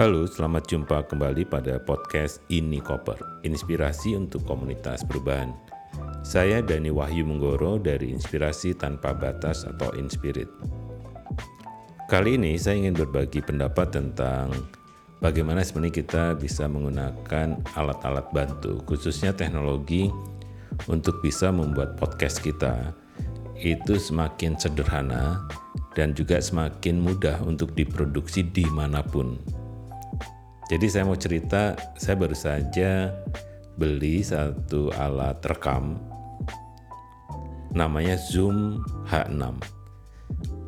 Halo, selamat jumpa kembali pada podcast Ini Koper, inspirasi untuk komunitas perubahan. Saya Dani Wahyu Menggoro dari Inspirasi Tanpa Batas atau Inspirit. Kali ini saya ingin berbagi pendapat tentang bagaimana sebenarnya kita bisa menggunakan alat-alat bantu, khususnya teknologi untuk bisa membuat podcast kita itu semakin sederhana dan juga semakin mudah untuk diproduksi di mana pun jadi saya mau cerita, saya baru saja beli satu alat rekam namanya Zoom H6.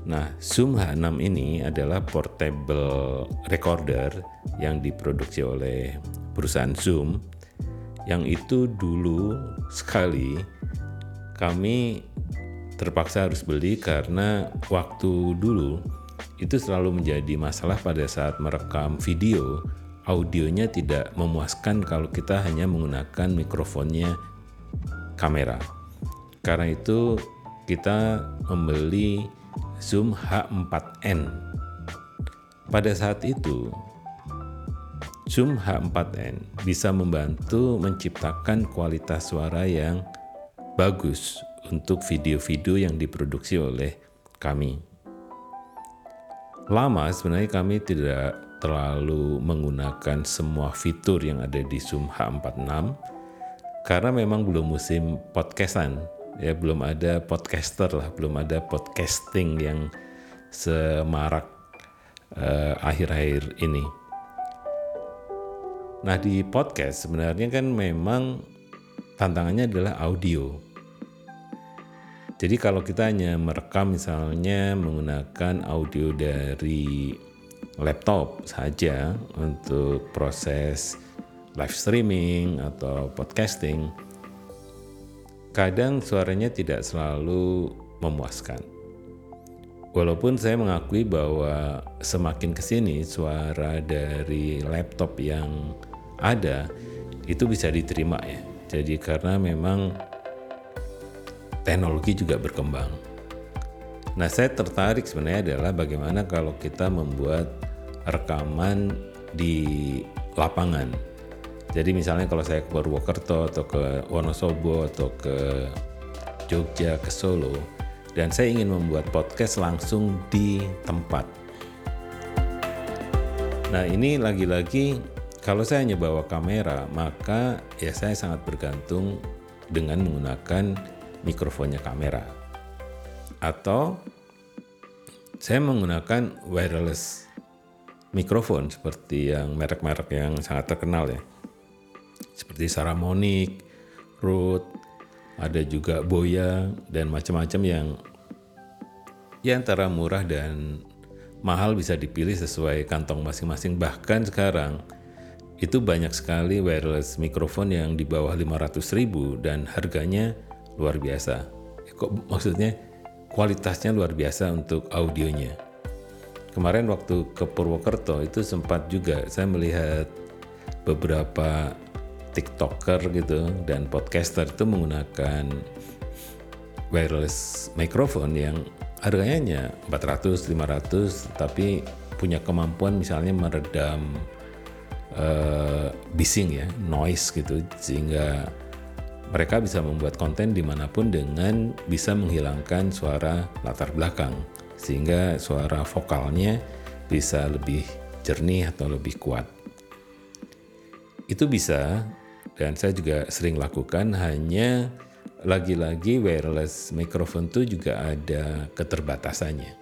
Nah, Zoom H6 ini adalah portable recorder yang diproduksi oleh perusahaan Zoom yang itu dulu sekali kami terpaksa harus beli karena waktu dulu itu selalu menjadi masalah pada saat merekam video audionya tidak memuaskan kalau kita hanya menggunakan mikrofonnya kamera. Karena itu kita membeli Zoom H4n. Pada saat itu Zoom H4n bisa membantu menciptakan kualitas suara yang bagus untuk video-video yang diproduksi oleh kami. Lama sebenarnya kami tidak terlalu menggunakan semua fitur yang ada di Zoom H46 karena memang belum musim podcastan ya belum ada podcaster lah belum ada podcasting yang semarak uh, akhir-akhir ini. Nah di podcast sebenarnya kan memang tantangannya adalah audio. Jadi kalau kita hanya merekam misalnya menggunakan audio dari laptop saja untuk proses live streaming atau podcasting, kadang suaranya tidak selalu memuaskan. Walaupun saya mengakui bahwa semakin ke sini suara dari laptop yang ada itu bisa diterima ya. Jadi karena memang teknologi juga berkembang. Nah, saya tertarik sebenarnya adalah bagaimana kalau kita membuat rekaman di lapangan. Jadi misalnya kalau saya ke Purwokerto atau ke Wonosobo atau ke Jogja, ke Solo, dan saya ingin membuat podcast langsung di tempat. Nah ini lagi-lagi kalau saya hanya bawa kamera, maka ya saya sangat bergantung dengan menggunakan mikrofonnya kamera atau saya menggunakan wireless mikrofon seperti yang merek-merek yang sangat terkenal ya. Seperti Saramonic, Rode, ada juga Boya dan macam-macam yang ya antara murah dan mahal bisa dipilih sesuai kantong masing-masing. Bahkan sekarang itu banyak sekali wireless mikrofon yang di bawah 500 ribu dan harganya luar biasa. Kok maksudnya kualitasnya luar biasa untuk audionya. Kemarin waktu ke Purwokerto itu sempat juga saya melihat beberapa TikToker gitu dan podcaster itu menggunakan wireless microphone yang harganya 400 500 tapi punya kemampuan misalnya meredam uh, bising ya noise gitu sehingga mereka bisa membuat konten di mana pun dengan bisa menghilangkan suara latar belakang sehingga suara vokalnya bisa lebih jernih atau lebih kuat. Itu bisa dan saya juga sering lakukan hanya lagi-lagi wireless microphone itu juga ada keterbatasannya.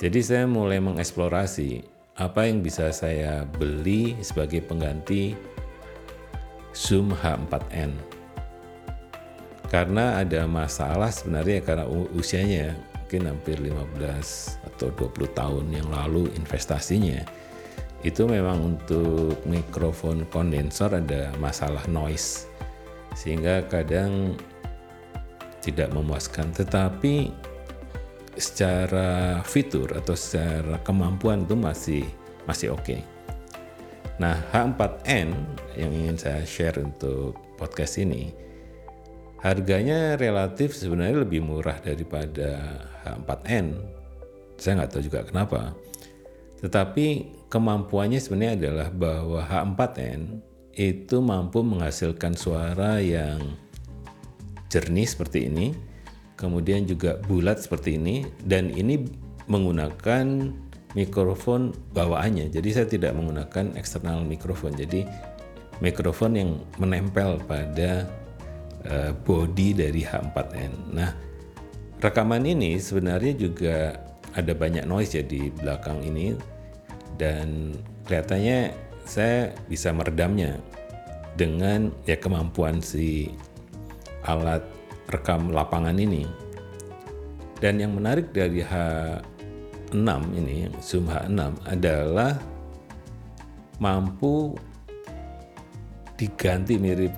Jadi saya mulai mengeksplorasi apa yang bisa saya beli sebagai pengganti Zoom H4n. Karena ada masalah sebenarnya karena usianya mungkin hampir 15 atau 20 tahun yang lalu investasinya itu memang untuk mikrofon kondensor ada masalah noise sehingga kadang tidak memuaskan tetapi secara fitur atau secara kemampuan itu masih masih oke. Okay. Nah, H4n yang ingin saya share untuk podcast ini, harganya relatif sebenarnya lebih murah daripada H4n. Saya nggak tahu juga kenapa. Tetapi kemampuannya sebenarnya adalah bahwa H4n itu mampu menghasilkan suara yang jernih seperti ini, kemudian juga bulat seperti ini, dan ini menggunakan mikrofon bawaannya. Jadi saya tidak menggunakan eksternal mikrofon. Jadi mikrofon yang menempel pada uh, body dari H4n. Nah, rekaman ini sebenarnya juga ada banyak noise ya di belakang ini dan kelihatannya saya bisa meredamnya dengan ya kemampuan si alat rekam lapangan ini. Dan yang menarik dari H6 ini, Zoom H6 adalah mampu diganti mirip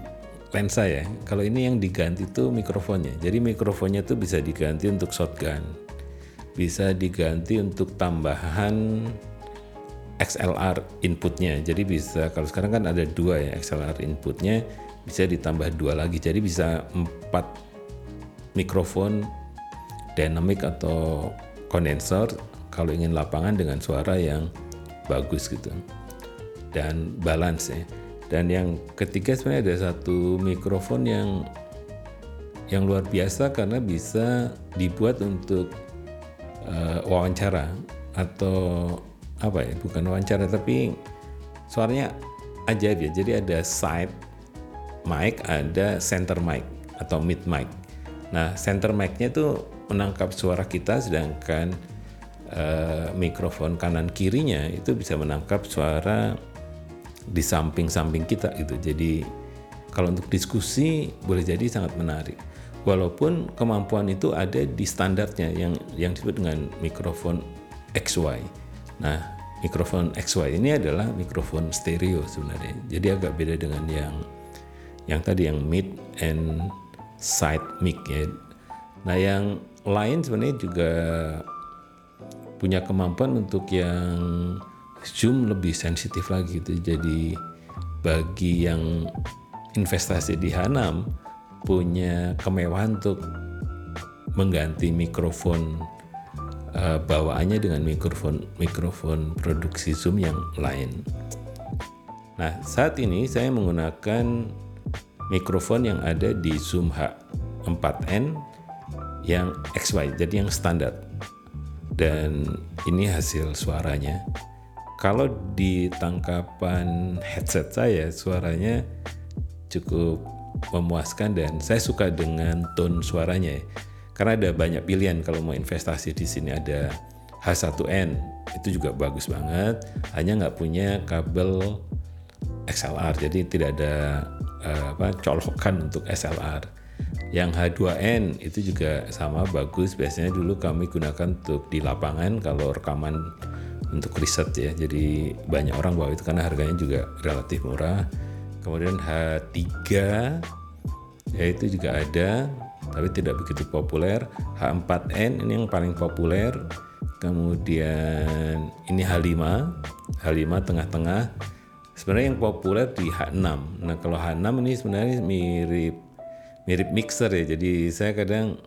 lensa ya. Kalau ini yang diganti itu mikrofonnya. Jadi mikrofonnya itu bisa diganti untuk shotgun bisa diganti untuk tambahan XLR inputnya. Jadi bisa kalau sekarang kan ada dua ya XLR inputnya bisa ditambah dua lagi. Jadi bisa empat mikrofon dynamic atau kondensor kalau ingin lapangan dengan suara yang bagus gitu. Dan balance ya. Dan yang ketiga sebenarnya ada satu mikrofon yang yang luar biasa karena bisa dibuat untuk uh, wawancara atau apa ya bukan wawancara tapi suaranya ajaib ya. Jadi ada side mic ada center mic atau mid mic. Nah center mic-nya itu menangkap suara kita sedangkan uh, mikrofon kanan kirinya itu bisa menangkap suara di samping-samping kita gitu jadi kalau untuk diskusi boleh jadi sangat menarik walaupun kemampuan itu ada di standarnya yang yang disebut dengan mikrofon XY. Nah, mikrofon XY ini adalah mikrofon stereo sebenarnya. Jadi agak beda dengan yang yang tadi yang mid and side mic ya. Nah, yang lain sebenarnya juga punya kemampuan untuk yang zoom lebih sensitif lagi gitu. Jadi bagi yang investasi di Hanam punya kemewahan untuk mengganti mikrofon uh, bawaannya dengan mikrofon mikrofon produksi Zoom yang lain. Nah, saat ini saya menggunakan mikrofon yang ada di Zoom H4n yang XY, jadi yang standar. Dan ini hasil suaranya. Kalau di tangkapan headset saya, suaranya cukup memuaskan dan saya suka dengan tone suaranya ya. Karena ada banyak pilihan kalau mau investasi di sini ada H1N itu juga bagus banget. Hanya nggak punya kabel XLR jadi tidak ada uh, apa colokan untuk SLR. Yang H2N itu juga sama bagus. Biasanya dulu kami gunakan untuk di lapangan kalau rekaman untuk riset ya. Jadi banyak orang bawa itu karena harganya juga relatif murah. Kemudian H3 ya itu juga ada tapi tidak begitu populer. H4N ini yang paling populer. Kemudian ini H5 H5 tengah-tengah. Sebenarnya yang populer di H6 nah kalau H6 ini sebenarnya mirip mirip mixer ya jadi saya kadang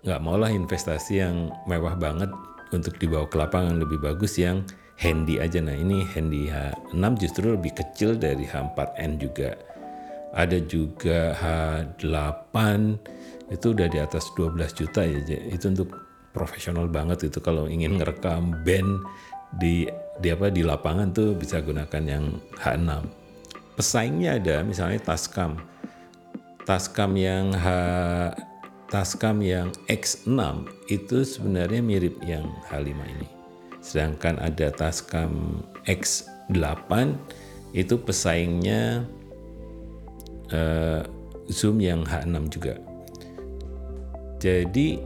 nggak mau lah investasi yang mewah banget untuk dibawa ke lapangan lebih bagus yang handy aja. Nah ini handy H6 justru lebih kecil dari H4n juga. Ada juga H8 itu udah di atas 12 juta ya. Itu untuk profesional banget itu kalau ingin ngerekam band di di apa di lapangan tuh bisa gunakan yang H6. Pesaingnya ada misalnya Tascam. Tascam yang H Tascam yang X6 itu sebenarnya mirip yang H5 ini. Sedangkan ada Tascam X8 itu pesaingnya uh, Zoom yang H6 juga. Jadi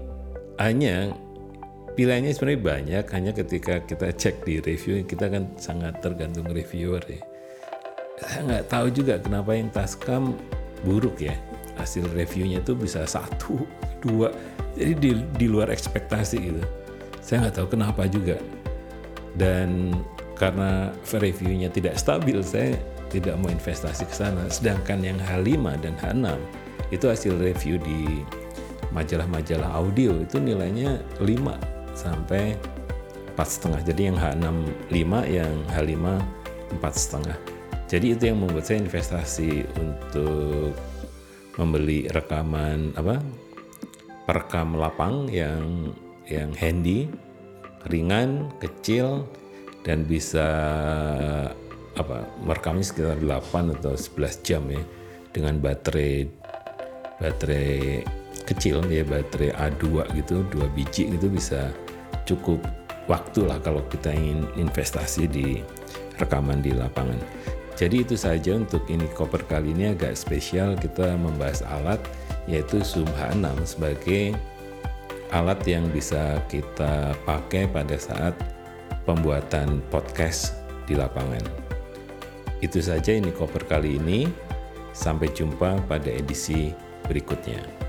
hanya pilihannya sebenarnya banyak, hanya ketika kita cek di review kita kan sangat tergantung reviewer ya. Saya nggak tahu juga kenapa yang Tascam buruk ya. Hasil reviewnya itu bisa satu, dua, jadi di, di luar ekspektasi gitu. Saya nggak tahu kenapa juga dan karena reviewnya tidak stabil saya tidak mau investasi ke sana sedangkan yang H5 dan H6 itu hasil review di majalah-majalah audio itu nilainya 5 sampai empat setengah. Jadi yang H65 yang H5 empat setengah. Jadi itu yang membuat saya investasi untuk membeli rekaman apa perekam lapang yang yang handy, ringan, kecil dan bisa apa merekamnya sekitar 8 atau 11 jam ya dengan baterai baterai kecil ya baterai A2 gitu dua biji gitu bisa cukup waktu lah kalau kita ingin investasi di rekaman di lapangan. Jadi itu saja untuk ini koper kali ini agak spesial kita membahas alat yaitu Zoom H6 sebagai alat yang bisa kita pakai pada saat pembuatan podcast di lapangan. Itu saja ini koper kali ini. Sampai jumpa pada edisi berikutnya.